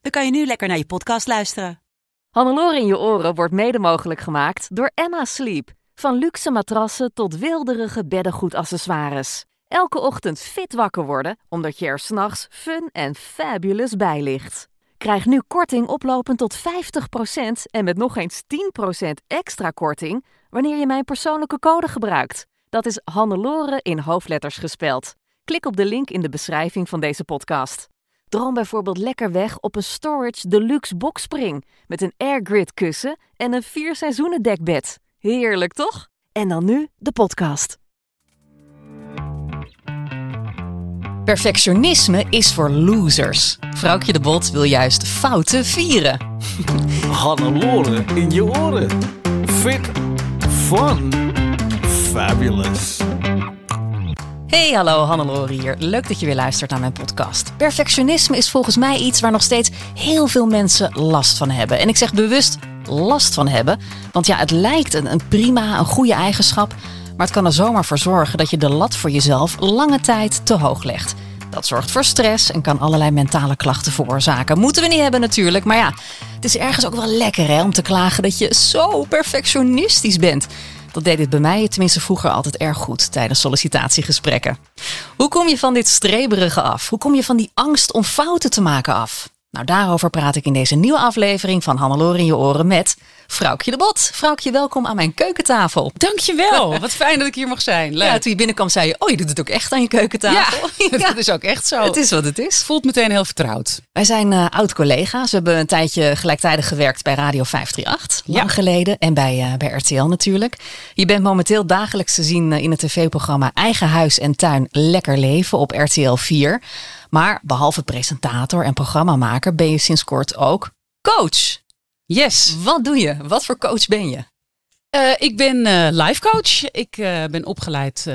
dan kan je nu lekker naar je podcast luisteren. Hannelore in je oren wordt mede mogelijk gemaakt door Emma Sleep. Van luxe matrassen tot wilderige beddengoedaccessoires. Elke ochtend fit wakker worden, omdat je er s'nachts fun en fabulous bij ligt. Krijg nu korting oplopend tot 50% en met nog eens 10% extra korting wanneer je mijn persoonlijke code gebruikt. Dat is Hannelore in hoofdletters gespeld. Klik op de link in de beschrijving van deze podcast. Droom bijvoorbeeld lekker weg op een Storage Deluxe boxspring met een airgrid kussen en een vier seizoenen dekbed. Heerlijk toch? En dan nu de podcast. Perfectionisme is voor losers. Vrouwtje de Bot wil juist fouten vieren. Hannelore in je oren. Fit, fun, fabulous. Hey, hallo, Hannelore hier. Leuk dat je weer luistert naar mijn podcast. Perfectionisme is volgens mij iets waar nog steeds heel veel mensen last van hebben. En ik zeg bewust last van hebben, want ja, het lijkt een, prima, een goede eigenschap, maar het kan er zomaar voor zorgen dat je de lat voor jezelf lange tijd te hoog legt. Dat zorgt voor stress en kan allerlei mentale klachten veroorzaken. Moeten we niet hebben natuurlijk, maar ja, het is ergens ook wel lekker hè, om te klagen dat je zo perfectionistisch bent. Dat deed dit bij mij tenminste vroeger altijd erg goed tijdens sollicitatiegesprekken. Hoe kom je van dit streberige af? Hoe kom je van die angst om fouten te maken af? Nou, daarover praat ik in deze nieuwe aflevering van Hannelore in je oren met Vrouwtje de Bot. Vrouwtje, welkom aan mijn keukentafel. Dankjewel. Wat fijn dat ik hier mag zijn. Leuk. Ja, toen je binnenkwam zei je, oh, je doet het ook echt aan je keukentafel. Ja, dat is ook echt zo. Het is wat het is. Voelt meteen heel vertrouwd. Wij zijn uh, oud-collega's. We hebben een tijdje gelijktijdig gewerkt bij Radio 538. Lang Ja. geleden. En bij, uh, bij RTL natuurlijk. Je bent momenteel dagelijks te zien uh, in het tv-programma Eigen Huis en Tuin Lekker Leven op RTL 4. Maar behalve presentator en programmamaker ben je sinds kort ook coach. Yes. Wat doe je? Wat voor coach ben je? Uh, ik ben uh, life coach. Ik uh, ben opgeleid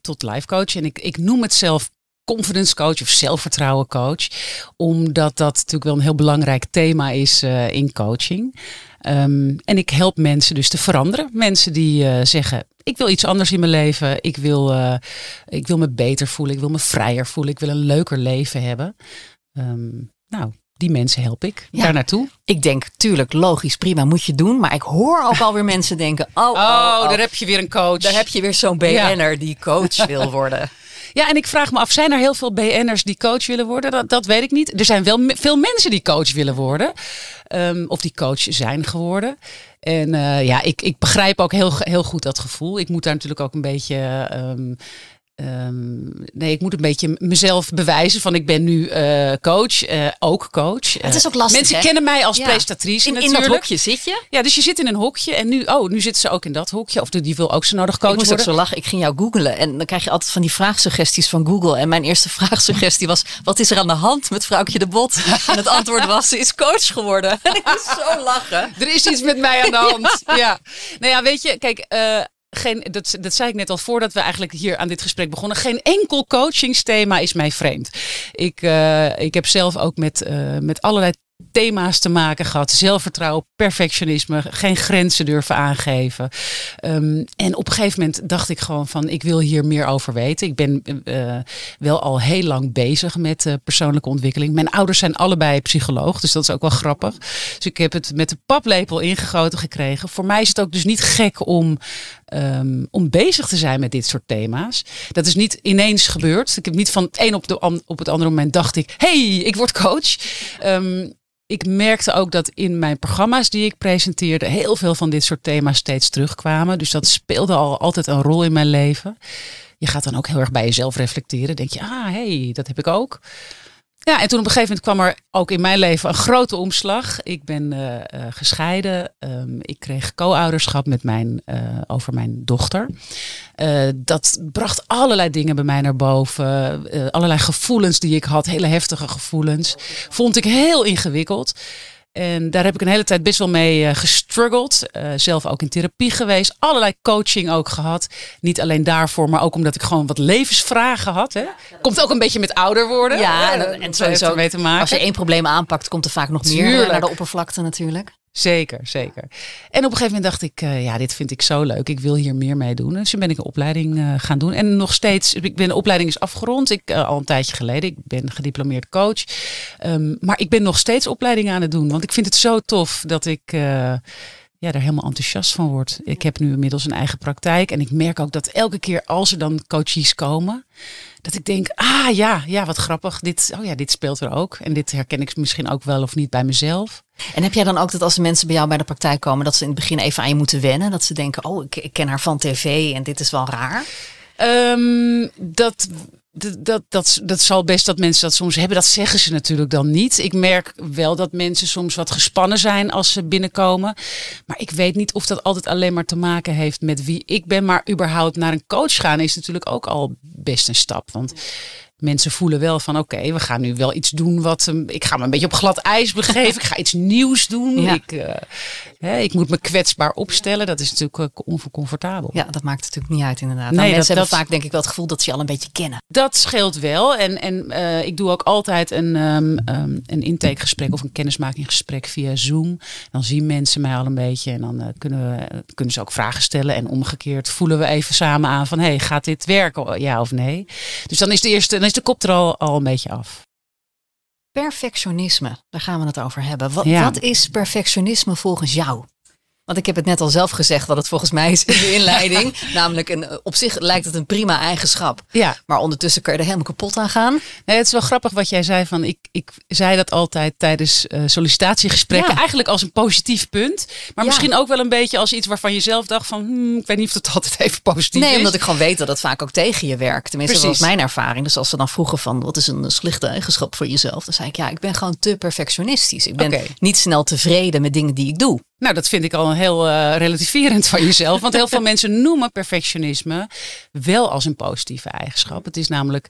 tot life coach. En ik, ik noem het zelf confidence coach of zelfvertrouwen coach. Omdat dat natuurlijk wel een heel belangrijk thema is in coaching. Um, en ik help mensen dus te veranderen. Mensen die zeggen, ik wil iets anders in mijn leven. Ik wil, uh, ik wil me beter voelen. Ik wil me vrijer voelen. Ik wil een leuker leven hebben. Um, nou, die mensen help ik ja. daar naartoe. Ik denk, tuurlijk, logisch, prima, moet je doen. Maar ik hoor ook alweer mensen denken, oh, oh, oh, oh, daar heb je weer een coach. Daar heb je weer zo'n BN'er ja. die coach wil worden. Ja, en ik vraag me af, zijn er heel veel BN'ers die coach willen worden? Dat, dat weet ik niet. Er zijn wel veel mensen die coach willen worden. Um, of die coach zijn geworden. En uh, ja, ik, ik begrijp ook heel, heel goed dat gevoel. Ik moet daar natuurlijk ook een beetje. Um, Um, nee, ik moet een beetje mezelf bewijzen van ik ben nu uh, coach, uh, ook coach. Het is ook lastig. Mensen hè? kennen mij als ja. presentatrice in, natuurlijk. In dat hokje zit je? Ja, dus je zit in een hokje en nu, oh, nu zitten ze ook in dat hokje. Of die wil ook zo nodig coach ik moest worden. ook zo lachen. Ik ging jou googlen en dan krijg je altijd van die vraagsuggesties van Google. En mijn eerste vraagsuggestie was: wat is er aan de hand met vrouwtje de Bot? En het antwoord was: ze is coach geworden. En ik moest zo lachen. Er is iets met mij aan de hand. ja. ja. Nou ja, weet je, kijk. Geen, dat, dat zei ik net al voordat we eigenlijk hier aan dit gesprek begonnen. Geen enkel coachingsthema is mij vreemd. Ik, uh, ik heb zelf ook met, uh, met allerlei thema's te maken gehad. Zelfvertrouwen, perfectionisme, geen grenzen durven aangeven. Um, en op een gegeven moment dacht ik gewoon van ik wil hier meer over weten. Ik ben uh, wel al heel lang bezig met persoonlijke ontwikkeling. Mijn ouders zijn allebei psycholoog, dus dat is ook wel grappig. Dus ik heb het met de paplepel ingegoten gekregen. Voor mij is het ook dus niet gek om, um, om bezig te zijn met dit soort thema's. Dat is niet ineens gebeurd. Ik heb niet van het een op, de, op het andere moment dacht ik, hey, ik word coach. Um, ik merkte ook dat in mijn programma's die ik presenteerde heel veel van dit soort thema's steeds terugkwamen. Dus dat speelde al altijd een rol in mijn leven. Je gaat dan ook heel erg bij jezelf reflecteren. Denk je, ah, hey, dat heb ik ook. Ja, en toen op een gegeven moment kwam er ook in mijn leven een grote omslag. Ik ben uh, uh, gescheiden. Um, ik kreeg co-ouderschap met mijn, uh, over mijn dochter. dat bracht allerlei dingen bij mij naar boven. allerlei gevoelens die ik had, hele heftige gevoelens. Vond ik heel ingewikkeld. En daar heb ik een hele tijd best wel mee uh, gestruggeld. Uh, zelf ook in therapie geweest. Allerlei coaching ook gehad. Niet alleen daarvoor, maar ook omdat ik gewoon wat levensvragen had. Hè. Komt ook een beetje met ouder worden. Ja, en, en sowieso mee te maken. als je één probleem aanpakt, komt er vaak nog meer naar de oppervlakte natuurlijk. Zeker, zeker. En op een gegeven moment dacht ik, uh, ja, dit vind ik zo leuk. Ik wil hier meer mee doen. Dus ben ik een opleiding uh, gaan doen. En nog steeds, ik ben, de opleiding is afgerond. Ik, uh, al een tijdje geleden. Ik ben gediplomeerd coach. Um, maar ik ben nog steeds opleidingen aan het doen. Want ik vind het zo tof dat ik ja, daar helemaal enthousiast van word. Ik heb nu inmiddels een eigen praktijk. En ik merk ook dat elke keer als er dan coaches komen, dat ik denk, ah ja, ja, wat grappig. Dit, oh ja, dit speelt er ook. En dit herken ik misschien ook wel of niet bij mezelf. En heb jij dan ook dat als de mensen bij jou bij de praktijk komen, dat ze in het begin even aan je moeten wennen? Dat ze denken, oh, ik, ik ken haar van tv en dit is wel raar? Um, dat dat, dat, dat zal best dat mensen dat soms hebben. Dat zeggen ze natuurlijk dan niet. Ik merk wel dat mensen soms wat gespannen zijn als ze binnenkomen. Maar ik weet niet of dat altijd alleen maar te maken heeft met wie ik ben. Maar überhaupt naar een coach gaan is natuurlijk ook al best een stap. Want mensen voelen wel van oké, we gaan nu wel iets doen wat ik ga me een beetje op glad ijs begeven. ik ga iets nieuws doen. Ja. Ik, uh, hè, ik moet me kwetsbaar opstellen. Dat is natuurlijk uh, oncomfortabel. Ja, dat maakt natuurlijk niet uit inderdaad. Nee, nou, mensen hebben vaak denk ik wel het gevoel dat ze je al een beetje kennen. Dat scheelt wel. En, en uh, ik doe ook altijd een, um, um, een intakegesprek of een kennismakinggesprek via Zoom. Dan zien mensen mij al een beetje en dan kunnen, we, kunnen ze ook vragen stellen. En omgekeerd voelen we even samen aan van hey, gaat dit werken? Ja of nee? Dus dan is de eerste de kop er al, al een beetje af. Perfectionisme, daar gaan we het over hebben. Wat, wat is perfectionisme volgens jou? Want ik heb het net al zelf gezegd wat het volgens mij is in de inleiding. Namelijk, een, op zich lijkt het een prima eigenschap. Ja. Maar ondertussen kun je er helemaal kapot aan gaan. Nee, het is wel grappig wat jij zei. Van, ik, ik zei dat altijd tijdens uh, sollicitatiegesprekken. Eigenlijk als een positief punt. Maar misschien ook wel een beetje als iets waarvan je zelf dacht van... Hmm, ik weet niet of het altijd even positief is. Nee, omdat ik gewoon weet dat het vaak ook tegen je werkt. Tenminste, Precies. dat was mijn ervaring. Dus als ze dan vroegen van wat is een slechte eigenschap voor jezelf? Dan zei ik ja, ik ben gewoon te perfectionistisch. Ik ben niet snel tevreden met dingen die ik doe. Nou, dat vind ik al heel uh, relativerend van jezelf. Want heel veel mensen noemen perfectionisme wel als een positieve eigenschap. Het is namelijk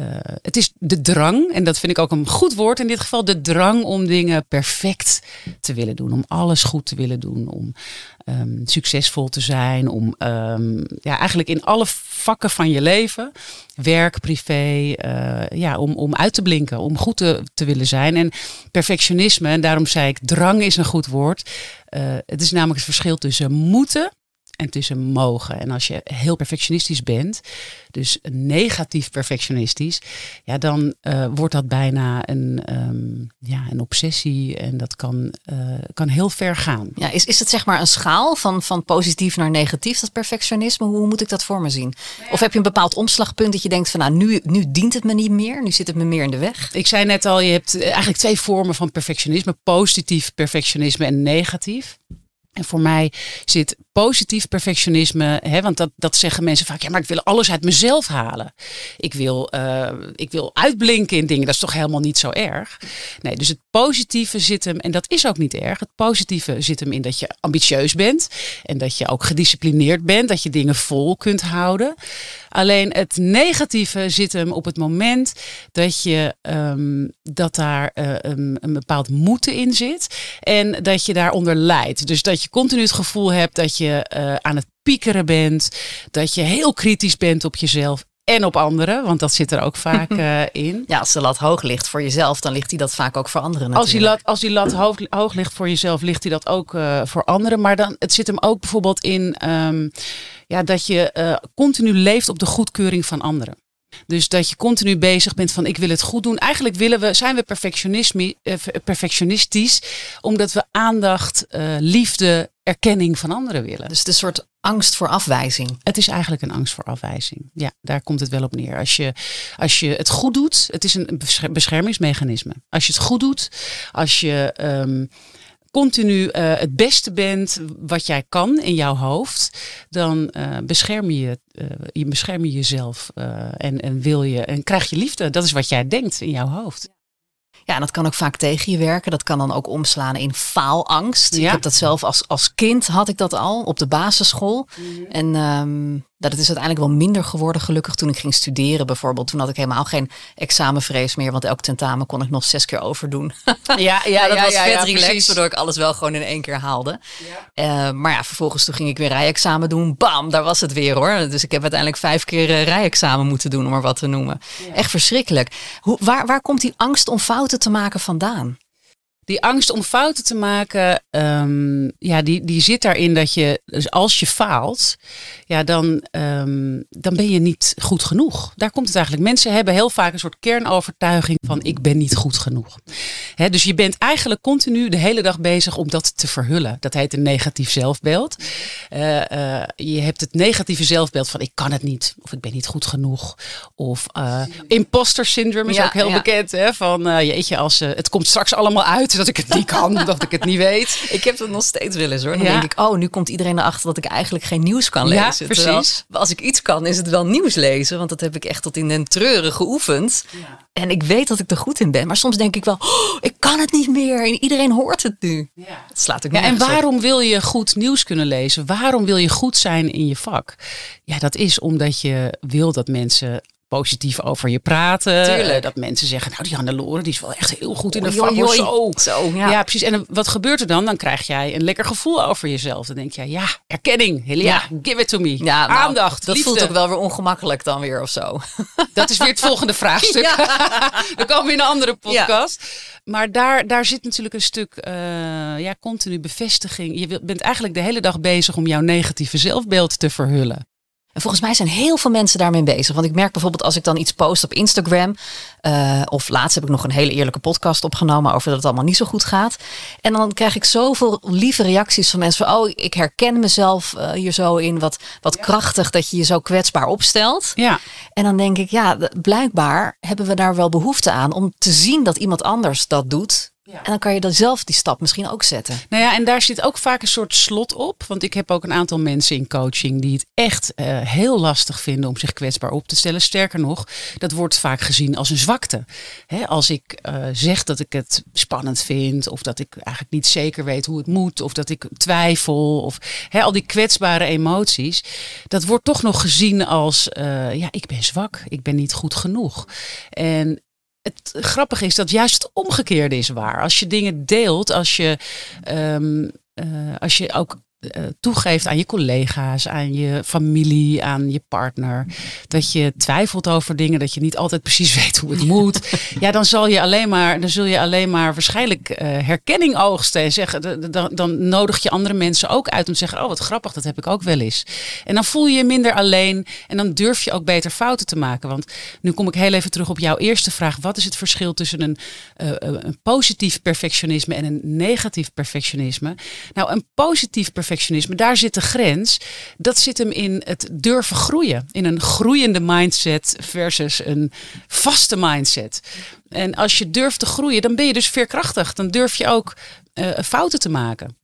uh, het is de drang, en dat vind ik ook een goed woord in dit geval, de drang om dingen perfect te willen doen, om alles goed te willen doen, om um, succesvol te zijn, om um, ja, eigenlijk in alle vakken van je leven, werk, privé, uh, ja, om, om uit te blinken, om goed te, te willen zijn. En perfectionisme, en daarom zei ik, drang is een goed woord. Uh, het is namelijk het verschil tussen moeten en tussen mogen. En als je heel perfectionistisch bent, dus negatief perfectionistisch, ja, dan uh, wordt dat bijna een, um, ja, een obsessie en dat kan, uh, kan heel ver gaan. Ja, is, is het zeg maar een schaal van, van positief naar negatief, dat perfectionisme? Hoe moet ik dat voor me zien? Of heb je een bepaald omslagpunt dat je denkt van nou, nu, nu dient het me niet meer, nu zit het me meer in de weg? Ik zei net al, je hebt eigenlijk twee vormen van perfectionisme, positief perfectionisme en negatief. En voor mij zit positief perfectionisme, hè, want dat, dat zeggen mensen vaak, ja, maar ik wil alles uit mezelf halen. Ik wil, uh, ik wil uitblinken in dingen, dat is toch helemaal niet zo erg. Nee, dus het positieve zit hem, en dat is ook niet erg, het positieve zit hem in dat je ambitieus bent en dat je ook gedisciplineerd bent, dat je dingen vol kunt houden. Alleen het negatieve zit hem op het moment dat je um, dat daar uh, een, een bepaald moeten in zit en dat je daaronder lijdt. Dus dat je continu het gevoel hebt dat je uh, aan het piekeren bent, dat je heel kritisch bent op jezelf en op anderen, want dat zit er ook vaak uh, in. Ja, als de lat hoog ligt voor jezelf, dan ligt hij dat vaak ook voor anderen. Natuurlijk. Als die lat, als die lat hoog, hoog ligt voor jezelf, ligt hij dat ook uh, voor anderen. Maar dan, het zit hem ook bijvoorbeeld in um, ja, dat je uh, continu leeft op de goedkeuring van anderen. Dus dat je continu bezig bent van ik wil het goed doen. Eigenlijk willen we, zijn we perfectionistisch omdat we aandacht, uh, liefde, erkenning van anderen willen. Dus het is een soort angst voor afwijzing. Het is eigenlijk een angst voor afwijzing. Ja, daar komt het wel op neer. Als je, als je het goed doet, het is een beschermingsmechanisme. Als je het goed doet, als je um, continu uh, het beste bent wat jij kan in jouw hoofd, dan uh, bescherm je, uh, je bescherm je jezelf en, en wil je en krijg je liefde. Dat is wat jij denkt in jouw hoofd. Ja, en dat kan ook vaak tegen je werken. Dat kan dan ook omslaan in faalangst. Ja. Ik heb dat zelf als, als kind had ik dat al op de basisschool. En ehm, dat het is uiteindelijk wel minder geworden, gelukkig, toen ik ging studeren bijvoorbeeld. Toen had ik helemaal geen examenvrees meer, want elk tentamen kon ik nog zes keer overdoen. Ja, Ja, dat was vet relaxed, precies. waardoor ik alles wel gewoon in één keer haalde. Eh, maar ja, vervolgens toen ging ik weer rijexamen doen. Bam, daar was het weer hoor. Dus ik heb uiteindelijk vijf keer eh, rijexamen moeten doen, om maar wat te noemen. Echt verschrikkelijk. Hoe, waar, waar komt die angst om fouten te maken vandaan? Die angst om fouten te maken, ehm, ja, die, die zit daarin dat je, dus als je faalt, ja, dan, ehm, dan ben je niet goed genoeg. Daar komt het eigenlijk. Mensen hebben heel vaak een soort kernovertuiging van ik ben niet goed genoeg. Dus je bent eigenlijk continu de hele dag bezig om dat te verhullen. Dat heet een negatief zelfbeeld. Eh, eh, je hebt het negatieve zelfbeeld van ik kan het niet, of ik ben niet goed genoeg. Of eh, imposter syndrome is Ja, ook heel ja. bekend. Hè, van jeetje, als, het komt straks allemaal uit dat ik het niet kan, dat ik het niet weet. Ik heb dat nog steeds wel eens hoor. Dan Ja. denk ik, oh, nu komt iedereen erachter dat ik eigenlijk geen nieuws kan Ja, lezen. precies. Terwijl, als ik iets kan, is het wel nieuws lezen. Want dat heb ik echt tot in den treuren geoefend. En ik weet dat ik er goed in ben. Maar soms denk ik wel, oh, ik kan het niet meer. En iedereen hoort het nu. Het slaat ook Ja, en op. waarom wil je goed nieuws kunnen lezen? Waarom wil je goed zijn in je vak? Ja, dat is omdat je wil dat mensen positief over je praten. Tuurlijk. Dat mensen zeggen, nou die Hannelore die is wel echt heel goed in de vak. Zo. Zo, ja. ja. precies. En wat gebeurt er dan? Dan krijg jij een lekker gevoel over jezelf. Dan denk je, ja, erkenning. Helia, Ja. give it to me. Ja, nou, Aandacht, Dat liefde. voelt ook wel weer ongemakkelijk dan weer of zo. Dat is weer het volgende vraagstuk. Dan komen we in een andere podcast. Maar daar, daar zit natuurlijk een stuk eh, ja, continu bevestiging. Je bent eigenlijk de hele dag bezig om jouw negatieve zelfbeeld te verhullen. En volgens mij zijn heel veel mensen daarmee bezig. Want ik merk bijvoorbeeld als ik dan iets post op Instagram. eh, of laatst heb ik nog een hele eerlijke podcast opgenomen over dat het allemaal niet zo goed gaat. En dan krijg ik zoveel lieve reacties van mensen van... oh, ik herken mezelf eh, hier zo in. Wat, wat krachtig dat je je zo kwetsbaar opstelt. Ja, En dan denk ik, ja, blijkbaar hebben we daar wel behoefte aan... om te zien dat iemand anders dat doet. En dan kan je dan zelf die stap misschien ook zetten. nou ja, en daar zit ook vaak een soort slot op. Want ik heb ook een aantal mensen in coaching die het echt eh, heel lastig vinden om zich kwetsbaar op te stellen. Sterker nog, dat wordt vaak gezien als een zwakte. Hè, als ik eh, zeg dat ik het spannend vind, of dat ik eigenlijk niet zeker weet hoe het moet, of dat ik twijfel, of hè, al die kwetsbare emoties, dat wordt toch nog gezien als, eh, ja, ik ben zwak, ik ben niet goed genoeg. En het grappige is dat juist het omgekeerde is waar. Als je dingen deelt, als je, ehm, eh, als je ook toegeeft aan je collega's, aan je familie, aan je partner, dat je twijfelt over dingen, dat je niet altijd precies weet hoe het moet, ja, dan zal je alleen maar, dan zul je alleen maar waarschijnlijk eh, herkenning oogsten en zeggen, dan, dan nodig je andere mensen ook uit om te zeggen, oh wat grappig, dat heb ik ook wel eens. En dan voel je je minder alleen en dan durf je ook beter fouten te maken. Want nu kom ik heel even terug op jouw eerste vraag. Wat is het verschil tussen een, eh, eh, een positief perfectionisme en een negatief perfectionisme? Nou, een positief perfectionisme, daar zit de grens. Dat zit hem in het durven groeien. In een groeiende mindset versus een vaste mindset. En als je durft te groeien, dan ben je dus veerkrachtig. Dan durf je ook eh, fouten te maken.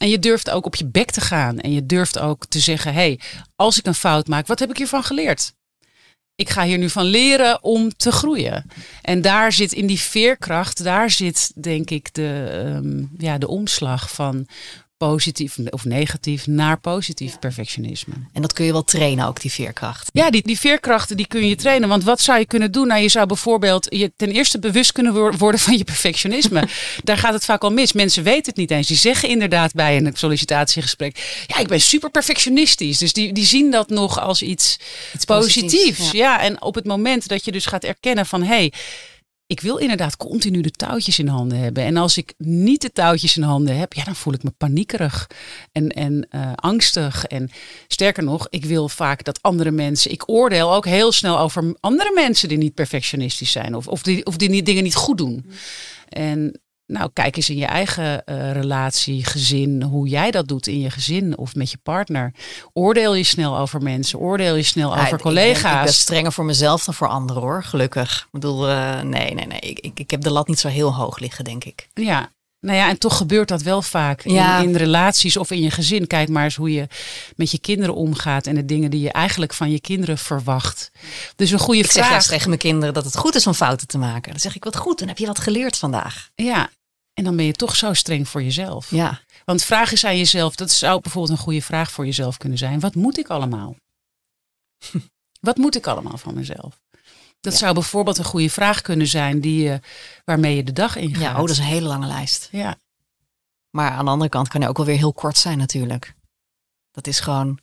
En je durft ook op je bek te gaan. En je durft ook te zeggen: hé, hey, als ik een fout maak, wat heb ik hiervan geleerd? Ik ga hier nu van leren om te groeien. En daar zit in die veerkracht, daar zit denk ik de, ehm, ja, de omslag van positief of negatief naar positief perfectionisme. En dat kun je wel trainen ook, die veerkracht. Ja, die, die veerkrachten die kun je trainen. Want wat zou je kunnen doen? Nou, je zou bijvoorbeeld je ten eerste bewust kunnen wor- worden van je perfectionisme. Daar gaat het vaak al mis. Mensen weten het niet eens. Die zeggen inderdaad bij een sollicitatiegesprek: Ja, ik ben super perfectionistisch. Dus die, die zien dat nog als iets, positiefs, positiefs. ja. Ja. en op het moment dat je dus gaat erkennen van hé. Hey, ik wil inderdaad continu de touwtjes in handen hebben. En als ik niet de touwtjes in handen heb, ja, dan voel ik me paniekerig en, en eh, angstig. En sterker nog, ik wil vaak dat andere mensen. Ik oordeel ook heel snel over andere mensen die niet perfectionistisch zijn of, of, die, of die dingen niet goed doen. En nou, kijk eens in je eigen eh, relatie, gezin, hoe jij dat doet in je gezin of met je partner. Oordeel je snel over mensen, oordeel je snel Ja, over ik ben- collega's. Ik ben strenger voor mezelf dan voor anderen hoor, gelukkig. Ik bedoel, eh, nee, nee, nee. Ik, ik, ik heb de lat niet zo heel hoog liggen, denk ik. Ja, Nou ja, en toch gebeurt dat wel vaak Ja. in, in relaties of in je gezin. Kijk maar eens hoe je met je kinderen omgaat en de dingen die je eigenlijk van je kinderen verwacht. Dus een goede Ik zeg vraag. tegen mijn kinderen dat het goed is om fouten te maken. Dan zeg ik, wat goed, dan heb je wat geleerd vandaag. Ja, en dan ben je toch zo streng voor jezelf. Ja, Want vraag eens aan jezelf, dat zou bijvoorbeeld een goede vraag voor jezelf kunnen zijn. Wat moet ik allemaal? Wat moet ik allemaal van mezelf? Dat Ja. zou bijvoorbeeld een goede vraag kunnen zijn die, waarmee je de dag ingaat. ja oh, dat is een hele lange lijst. ja. Maar aan de andere kant kan hij ook wel weer heel kort zijn natuurlijk. Dat is gewoon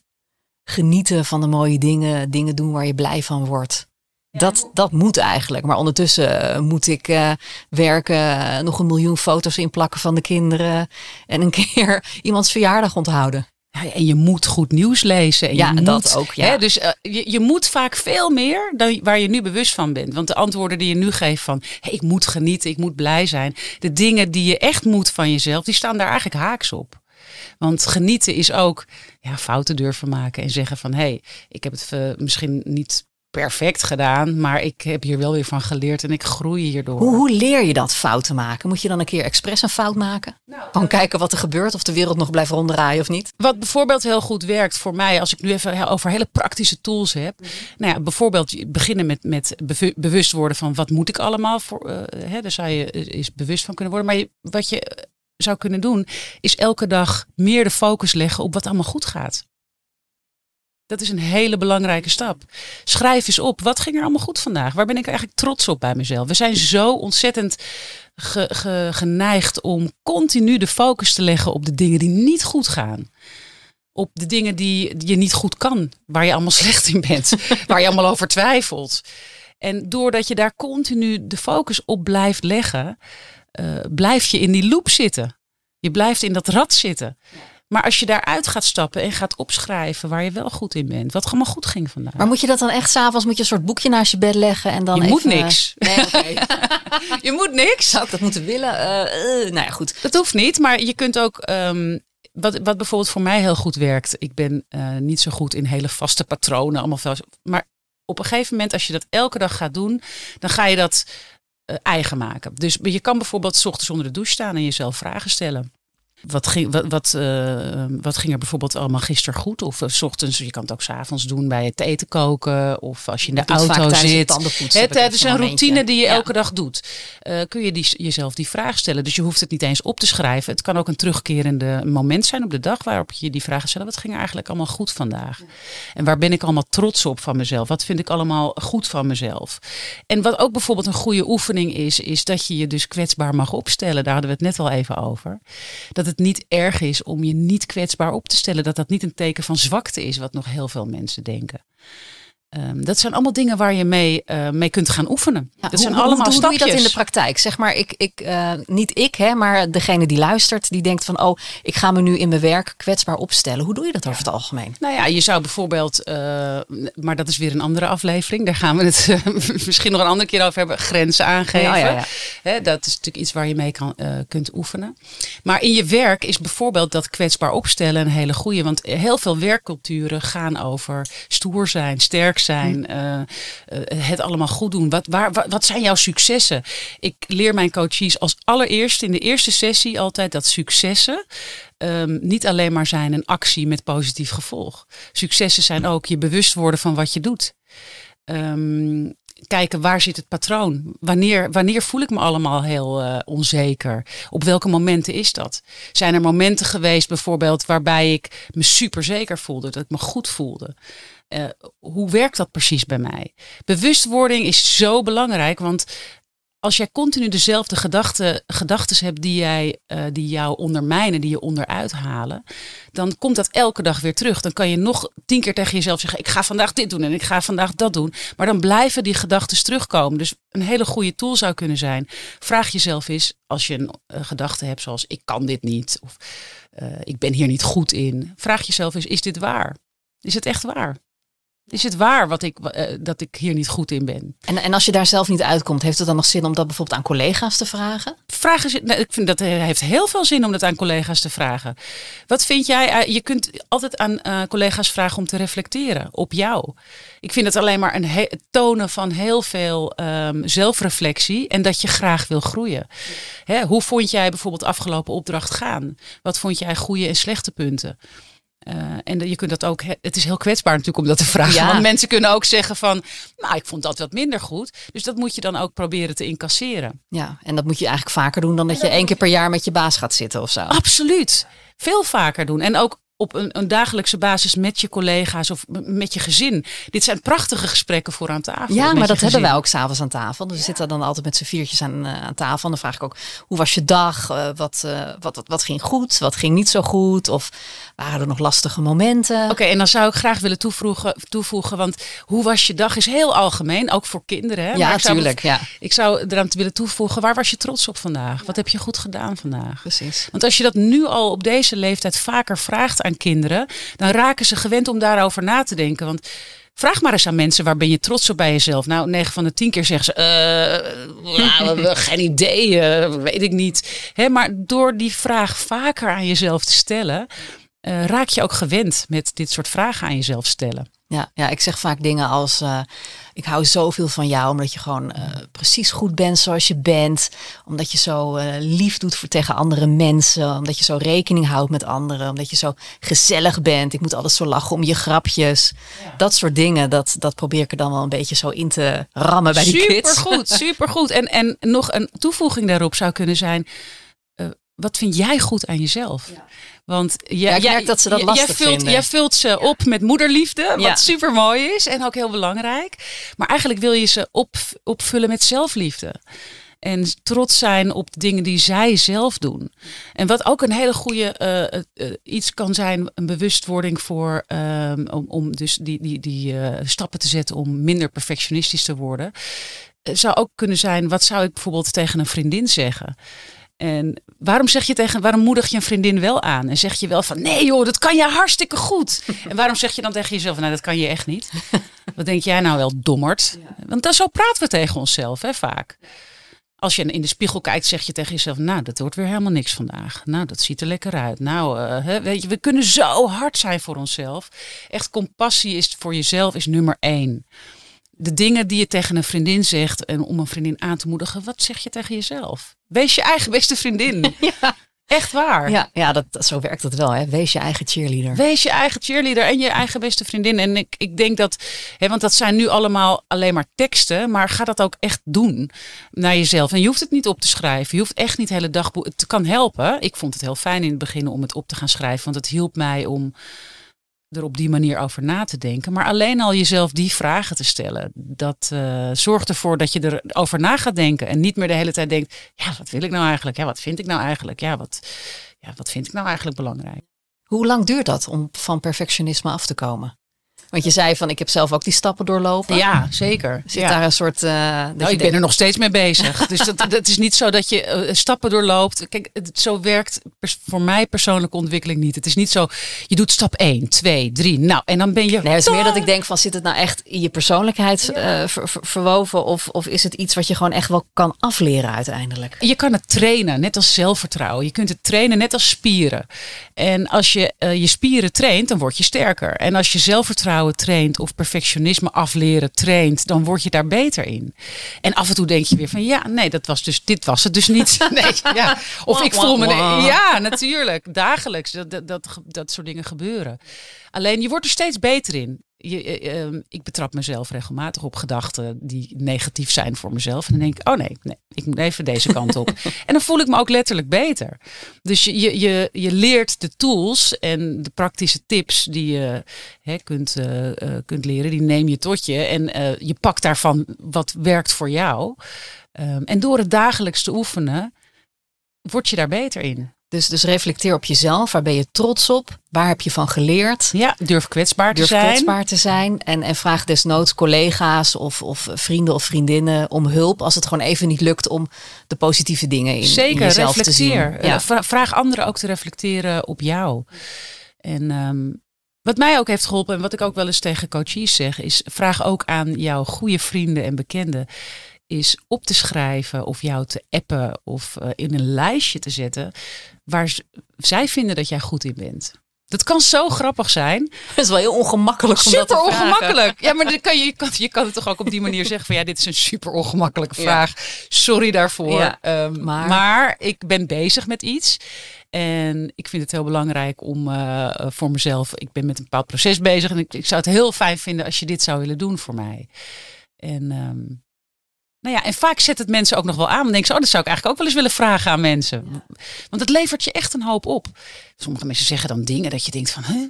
genieten van de mooie dingen, dingen doen waar je blij van wordt. Dat, dat moet eigenlijk. Maar ondertussen eh, moet ik eh, werken, eh, nog een miljoen foto's inplakken van de kinderen. En een keer iemands verjaardag onthouden. Ja, en je moet goed nieuws lezen. En Ja, je en dat moet, ook, ja. Hè, dus eh, je, je moet vaak veel meer dan waar je nu bewust van bent. Want de antwoorden die je nu geeft van hey, ik moet genieten, ik moet blij zijn. De dingen die je echt moet van jezelf, die staan daar eigenlijk haaks op. Want genieten is ook ja, fouten durven maken en zeggen van hé, hey, ik heb het eh, misschien niet perfect gedaan, maar ik heb hier wel weer van geleerd en ik groei hierdoor. Hoe, hoe leer je dat fouten maken? Moet je dan een keer expres een fout maken? Gewoon kijken wat er gebeurt, of de wereld nog blijft ronddraaien of niet? Wat bijvoorbeeld heel goed werkt voor mij, als ik nu even over hele praktische tools heb. Nou ja, bijvoorbeeld beginnen met, met bewust worden van wat moet ik allemaal voor. eh hè, daar zou je eh, eens bewust van kunnen worden. Maar je- wat je eh, zou kunnen doen, is elke dag meer de focus leggen op wat allemaal goed gaat. Dat is een hele belangrijke stap. Schrijf eens op, wat ging er allemaal goed vandaag? Waar ben ik eigenlijk trots op bij mezelf? We zijn zo ontzettend ge- ge- geneigd om continu de focus te leggen op de dingen die niet goed gaan op de dingen die je niet goed kan, waar je allemaal slecht in bent, waar je allemaal over twijfelt. En doordat je daar continu de focus op blijft leggen, eh, blijf je in die loop zitten. Je blijft in dat rad zitten. Maar als je daaruit gaat stappen en gaat opschrijven waar je wel goed in bent, wat allemaal goed ging vandaag. Maar moet je dat dan echt s'avonds, moet je een soort boekje naast je bed leggen en dan je even... moet niks. Nee. Je moet niks. Zou ik dat moeten willen? Eh, nou ja, goed. Dat hoeft niet, maar je kunt ook. ehm, wat, wat bijvoorbeeld voor mij heel goed werkt. Ik ben eh, niet zo goed in hele vaste patronen. Allemaal veel, maar op een gegeven moment, als je dat elke dag gaat doen, dan ga je dat eigen maken. Dus je kan bijvoorbeeld 's ochtends onder de douche staan en jezelf vragen stellen. Wat ging, wat, wat, eh, wat ging er bijvoorbeeld allemaal gisteren goed? Of eh, 's ochtends, je kan het ook 's avonds doen bij het eten koken. Of als je in de auto zit. Het, is een momentje. routine die je Ja. elke dag doet. Eh, kun je die, jezelf die vraag stellen. Dus je hoeft het niet eens op te schrijven. Het kan ook een terugkerende moment zijn op de dag waarop je die vragen stelt. Wat ging er eigenlijk allemaal goed vandaag? En waar ben ik allemaal trots op van mezelf? Wat vind ik allemaal goed van mezelf? En wat ook bijvoorbeeld een goede oefening is, is dat je je dus kwetsbaar mag opstellen. Daar hadden we het net al even over. Dat het niet erg is om je niet kwetsbaar op te stellen. Dat dat niet een teken van zwakte is, wat nog heel veel mensen denken. Ehm, dat zijn allemaal dingen waar je mee, eh, mee kunt gaan oefenen. Ja, dat zijn hoe, allemaal hoe, hoe doe je dat in de stapjes. praktijk? Zeg maar, ik, ik, eh, niet ik, hè, maar degene die luistert, die denkt van, oh, ik ga me nu in mijn werk kwetsbaar opstellen. Hoe doe je dat over het algemeen? Nou ja, je zou bijvoorbeeld, eh, maar dat is weer een andere aflevering. Daar gaan we het misschien nog een andere keer over hebben. Grenzen aangeven. Ja, ja, dat is natuurlijk iets waar je mee kan, kunt oefenen. Maar in je werk is bijvoorbeeld dat kwetsbaar opstellen een hele goede. Want heel veel werkculturen gaan over stoer zijn, sterk zijn, eh, eh, het allemaal goed doen. Wat, waar, wat, wat zijn jouw successen? Ik leer mijn coaches als allereerst in de eerste sessie altijd dat successen ehm, niet alleen maar zijn een actie met positief gevolg. Successen zijn ook je bewust worden van wat je doet. Ehm, kijken waar zit het patroon? Wanneer, wanneer voel ik me allemaal heel eh, onzeker? Op welke momenten is dat? Zijn er momenten geweest bijvoorbeeld waarbij ik me super zeker voelde, dat ik me goed voelde? Eh, hoe werkt dat precies bij mij? Bewustwording is zo belangrijk, want als jij continu dezelfde gedachten gedachtes hebt die, jij, eh, die jou ondermijnen, die je onderuit halen, dan komt dat elke dag weer terug. Dan kan je nog tien keer tegen jezelf zeggen: Ik ga vandaag dit doen en ik ga vandaag dat doen. Maar dan blijven die gedachten terugkomen. Dus een hele goede tool zou kunnen zijn: vraag jezelf eens, als je een eh, gedachte hebt zoals: Ik kan dit niet, of ik ben hier niet goed in. Vraag jezelf eens: Is dit waar? Is het echt waar? Is het waar wat ik, eh, dat ik hier niet goed in ben? En, en als je daar zelf niet uitkomt, heeft het dan nog zin om dat bijvoorbeeld aan collega's te vragen? Vragen, ze- nou, ik vind dat eh, heeft heel veel zin om dat aan collega's te vragen. Wat vind jij? eh, Je kunt altijd aan collega's vragen om te reflecteren op jou. Ik vind het alleen maar een he- tonen van heel veel ehm, zelfreflectie en dat je graag wil groeien. Hè, hoe vond jij bijvoorbeeld afgelopen opdracht gaan? Wat vond jij goede en slechte punten? Eh, en je kunt dat ook. he- Het is heel kwetsbaar natuurlijk om dat te vragen. Ja. Want mensen kunnen ook zeggen van, nou, ik vond dat wat minder goed. Dus dat moet je dan ook proberen te incasseren. Ja, en dat moet je eigenlijk vaker doen dan dat je één keer per jaar met je baas gaat zitten of zo. Absoluut. Veel vaker doen. En ook op een, een dagelijkse basis met je collega's of met je gezin. Dit zijn prachtige gesprekken voor aan tafel. Ja, maar dat hebben wij ook s'avonds aan tafel. Dus we zitten dan altijd met z'n viertjes aan, eh, aan tafel. En dan vraag ik ook, hoe was je dag? Eh, wat, eh, wat, wat, wat ging goed? Wat ging niet zo goed? Of waren er nog lastige momenten? Oké, en dan zou ik graag willen toevoegen, toevoegen, want hoe was je dag is heel algemeen, ook voor kinderen. Hè? Ja, Maar ik zou- tuurlijk, ja. Ik zou eraan te willen toevoegen, waar was je trots op vandaag? Wat heb je goed gedaan vandaag? Precies. Want als je dat nu al op deze leeftijd vaker vraagt aan kinderen, dan raken ze gewend om daarover na te denken. Want vraag maar eens aan mensen, waar ben je trots op bij jezelf? Nou, 9 van de 10 keer zeggen ze, eh, nou, geen idee, eh, weet ik niet. Hè, maar door die vraag vaker aan jezelf te stellen, eh, raak je ook gewend met dit soort vragen aan jezelf stellen. Ja, ja, ik zeg vaak dingen als: Ik hou zoveel van jou, omdat je gewoon eh, precies goed bent zoals je bent. Omdat je zo eh, lief doet voor, tegen andere mensen. Omdat je zo rekening houdt met anderen. Omdat je zo gezellig bent. Ik moet altijd zo lachen om je grapjes. Dat soort dingen, dat, dat probeer ik er dan wel een beetje zo in te rammen bij die kids. Supergoed, supergoed. En, en nog een toevoeging daarop zou kunnen zijn. eh, wat vind jij goed aan jezelf? Want jij, merk dat ze dat lastig jij vult, vinden. Jij vult ze op met moederliefde, wat Ja. super mooi is en ook heel belangrijk. Maar eigenlijk wil je ze op, opvullen met zelfliefde. En trots zijn op de dingen die zij zelf doen. En wat ook een hele goede eh, eh, eh, iets kan zijn, een bewustwording voor ehm, om, om dus die, die, die stappen te zetten om minder perfectionistisch te worden. Zou ook kunnen zijn, wat zou ik bijvoorbeeld tegen een vriendin zeggen? En waarom zeg je tegen, waarom moedig je een vriendin wel aan? En zeg je wel van, nee joh, dat kan je hartstikke goed. En waarom zeg je dan tegen jezelf, nou dat kan je echt niet? Wat denk jij nou wel, dommerd? Want dan zo praten we tegen onszelf, hè, vaak. Als je in de spiegel kijkt, zeg je tegen jezelf, nou dat wordt weer helemaal niks vandaag. Nou, dat ziet er lekker uit. Nou, eh, weet je, we kunnen zo hard zijn voor onszelf. Echt compassie is voor jezelf is nummer één de dingen die je tegen een vriendin zegt en om een vriendin aan te moedigen, wat zeg je tegen jezelf? Wees je eigen beste vriendin. Echt waar. Ja, ja dat, zo werkt het wel. Hè. Wees je eigen cheerleader. Wees je eigen cheerleader en je eigen beste vriendin. En ik, ik denk dat, hè, want dat zijn nu allemaal alleen maar teksten, maar ga dat ook echt doen naar jezelf. En je hoeft het niet op te schrijven. Je hoeft echt niet de hele dag. Het kan helpen. Ik vond het heel fijn in het begin om het op te gaan schrijven, want het hielp mij om er op die manier over na te denken. Maar alleen al jezelf die vragen te stellen, dat eh, zorgt ervoor dat je erover na gaat denken. En niet meer de hele tijd denkt, ja, wat wil ik nou eigenlijk? Ja, wat vind ik nou eigenlijk? Ja, wat, ja, wat vind ik nou eigenlijk belangrijk? Hoe lang duurt dat om van perfectionisme af te komen? Want je zei van, ik heb zelf ook die stappen doorlopen. Ja, zeker. Zit ja. daar een soort... eh, Nou, ik ben er nog steeds mee bezig. dus dat, dat is niet zo dat je eh, stappen doorloopt. Kijk, het, zo werkt voor mij persoonlijke ontwikkeling niet. Het is niet zo, je doet stap 1, 2, 3. Nou, en dan ben je... Nee, het is meer dat ik denk van, zit het nou echt in je persoonlijkheid eh, ver- ver- verwoven? Of, of is het iets wat je gewoon echt wel kan afleren uiteindelijk? Je kan het trainen, net als zelfvertrouwen. Je kunt het trainen, net als spieren. En als je je spieren traint, dan word je sterker. En als je zelfvertrouwen traint of perfectionisme afleren traint, dan word je daar beter in. En af en toe denk je weer van, ja, nee, dat was dus, dit was het dus niet. Nee, ja. Of ik voel me, ja, natuurlijk, dagelijks. Dat, dat, dat, dat soort dingen gebeuren. Alleen je wordt er steeds beter in. Je, eh, ehm, ik betrap mezelf regelmatig op gedachten die negatief zijn voor mezelf. En dan denk ik, oh nee, nee ik moet even deze kant op. en dan voel ik me ook letterlijk beter. Dus je, je, je, je leert de tools en de praktische tips die je hè, kunt, eh, eh, kunt leren, die neem je tot je. En je pakt daarvan wat werkt voor jou. Ehm, en door het dagelijks te oefenen, word je daar beter in. Dus, dus reflecteer op jezelf. Waar ben je trots op? Waar heb je van geleerd? Ja, durf kwetsbaar te Durf zijn. kwetsbaar te zijn. En, en vraag desnoods collega's of, of vrienden of vriendinnen om hulp. Als het gewoon even niet lukt om de positieve dingen in, in Zeker, jezelf te zien. reflecteer. Ja. Eh, vra- vraag anderen ook te reflecteren op jou. En ehm, wat mij ook heeft geholpen en wat ik ook wel eens tegen coaches zeg, is vraag ook aan jouw goede vrienden en bekenden is op te schrijven of jou te appen of uh, in een lijstje te zetten waar zij vinden dat jij goed in bent. Dat kan zo grappig zijn. Dat is wel heel ongemakkelijk. Om super dat te ongemakkelijk. Ja, maar dan kan je, je, kan, je kan het toch ook op die manier zeggen van ja, dit is een super ongemakkelijke vraag. Sorry daarvoor. Ja, um, maar... maar ik ben bezig met iets. En ik vind het heel belangrijk om uh, voor mezelf, ik ben met een bepaald proces bezig. En ik, ik, zou het heel fijn vinden als je dit zou willen doen voor mij. En um, nou ja, en vaak zet het mensen ook nog wel aan. Dan denk ze, oh, dat zou ik eigenlijk ook wel eens willen vragen aan mensen. Want het levert je echt een hoop op. Sommige mensen zeggen dan dingen dat je denkt van, hè?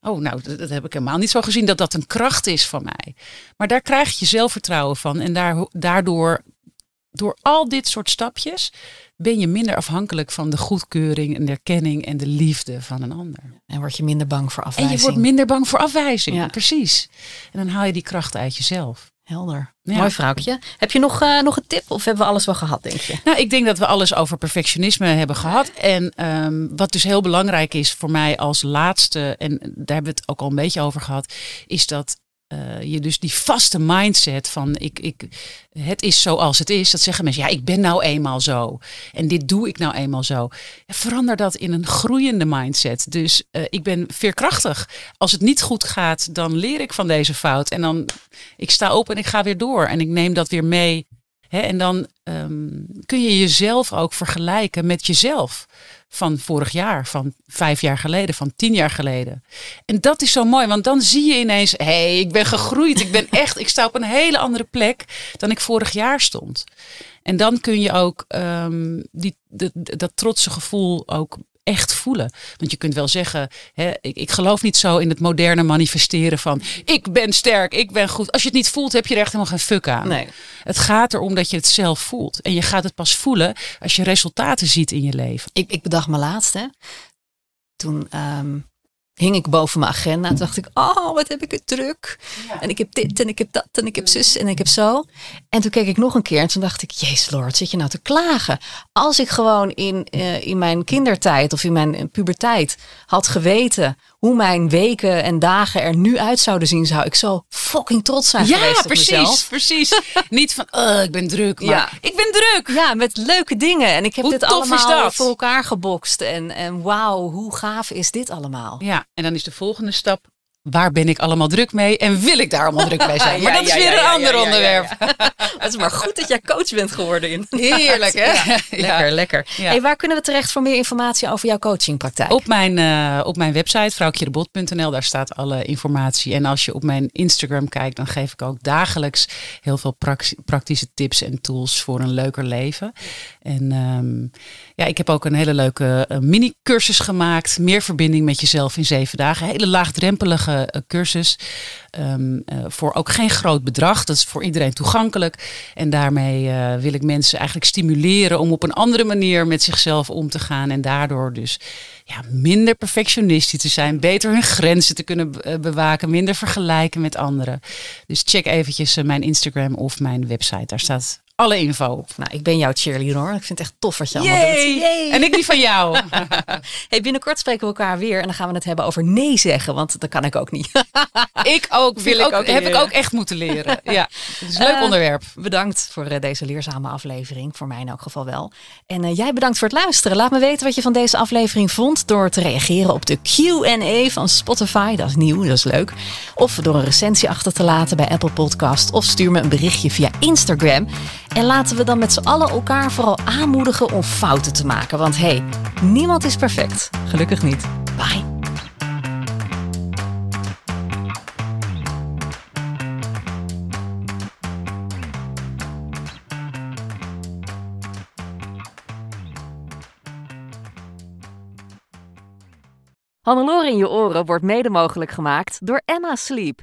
Oh, nou, dat, dat, heb ik helemaal niet zo gezien dat dat een kracht is van mij. Maar daar krijg je zelfvertrouwen van. En daar, daardoor, door al dit soort stapjes, ben je minder afhankelijk van de goedkeuring en de erkenning en de liefde van een ander. En word je minder bang voor afwijzing. En je wordt minder bang voor afwijzing, ja. precies. En dan haal je die kracht uit jezelf. Helder. Ja. Mooi vrouwtje. Heb je nog, uh, nog een tip of hebben we alles wel gehad, denk je? Nou, ik denk dat we alles over perfectionisme hebben gehad. En um, wat dus heel belangrijk is voor mij als laatste, en daar hebben we het ook al een beetje over gehad, is dat uh, je dus die vaste mindset van ik, ik, het is zoals het is. Dat zeggen mensen, ja, ik ben nou eenmaal zo. En dit doe ik nou eenmaal zo. Verander dat in een groeiende mindset. Dus uh, ik ben veerkrachtig. Als het niet goed gaat, dan leer ik van deze fout. En dan, ik sta op en ik ga weer door. En ik neem dat weer mee. Hè, en dan um, kun je jezelf ook vergelijken met jezelf van vorig jaar, van vijf jaar geleden, van tien jaar geleden. En dat is zo mooi, want dan zie je ineens, hé, hey, ik ben gegroeid. Ik ben echt, ik sta op een hele andere plek dan ik vorig jaar stond. En dan kun je ook um, die, dat trotse gevoel ook echt voelen. Want je kunt wel zeggen, hè, ik, ik geloof niet zo in het moderne manifesteren van ik ben sterk, ik ben goed. Als je het niet voelt, heb je er echt helemaal geen fuck aan. Nee. Het gaat erom dat je het zelf voelt. En je gaat het pas voelen als je resultaten ziet in je leven. Ik, ik bedacht me laatst, hè. Toen um, hing ik boven mijn agenda. Toen dacht ik, oh, wat heb ik het druk. Ja. En ik heb dit en ik heb dat en ik heb zus en ik heb zo. En toen keek ik nog een keer en toen dacht ik, jezus lord, zit je nou te klagen? Als ik gewoon in, uh, in mijn kindertijd of in mijn puberteit had geweten hoe mijn weken en dagen er nu uit zouden zien, zou ik zo fucking trots zijn ja, geweest op precies, mezelf. precies. Niet van, uh, ik ben druk, maar Ja. ik ben druk. Ja, met leuke dingen. En ik heb Hoe dit allemaal voor elkaar gebokst. En, en wauw, hoe gaaf is dit allemaal? Ja, en dan is de volgende stap. Waar ben ik allemaal druk mee en wil ik daar allemaal druk mee zijn? Maar Ja, dat is weer ja, een ander onderwerp. Het is maar goed dat jij coach bent geworden in. Heerlijk, hè? Lekker, lekker. Hey, waar kunnen we terecht voor meer informatie over jouw coachingpraktijk? Op mijn, eh, op mijn website, vrouwtjerebot.nl, daar staat alle informatie. En als je op mijn Instagram kijkt, dan geef ik ook dagelijks heel veel praktische tips en tools voor een leuker leven. En ehm, ja, ik heb ook een hele leuke eh, mini-cursus gemaakt. Meer verbinding met jezelf in zeven dagen. Hele laagdrempelige cursus. Ehm, eh, voor ook geen groot bedrag. Dat is voor iedereen toegankelijk. En daarmee eh, wil ik mensen eigenlijk stimuleren om op een andere manier met zichzelf om te gaan. En daardoor dus ja, minder perfectionistisch te zijn. Beter hun grenzen te kunnen be- eh, bewaken. Minder vergelijken met anderen. Dus check eventjes eh, mijn Instagram of mijn website. Daar staat alle info op. Nou, ik ben jouw cheerleader hoor. Ik vind het echt tof wat je allemaal doet. Yay! En ik die van jou. Hey, binnenkort spreken we elkaar weer en dan gaan we het hebben over nee zeggen, want dat kan ik ook niet. ik ook. Wil ik ook, ook heb ik ook echt moeten leren. Ja, het is een leuk Eh, onderwerp. Bedankt voor eh, deze leerzame aflevering, voor mij in elk geval wel. En eh, jij bedankt voor het luisteren. Laat me weten wat je van deze aflevering vond door te reageren op de Q&A van Spotify. Dat is nieuw, dat is leuk. Of door een recensie achter te laten bij Apple Podcast. Of stuur me een berichtje via Instagram. En laten we dan met z'n allen elkaar vooral aanmoedigen om fouten te maken. Want hey, niemand is perfect. Gelukkig niet. Bye. Hannelore in je oren wordt mede mogelijk gemaakt door Emma Sleep.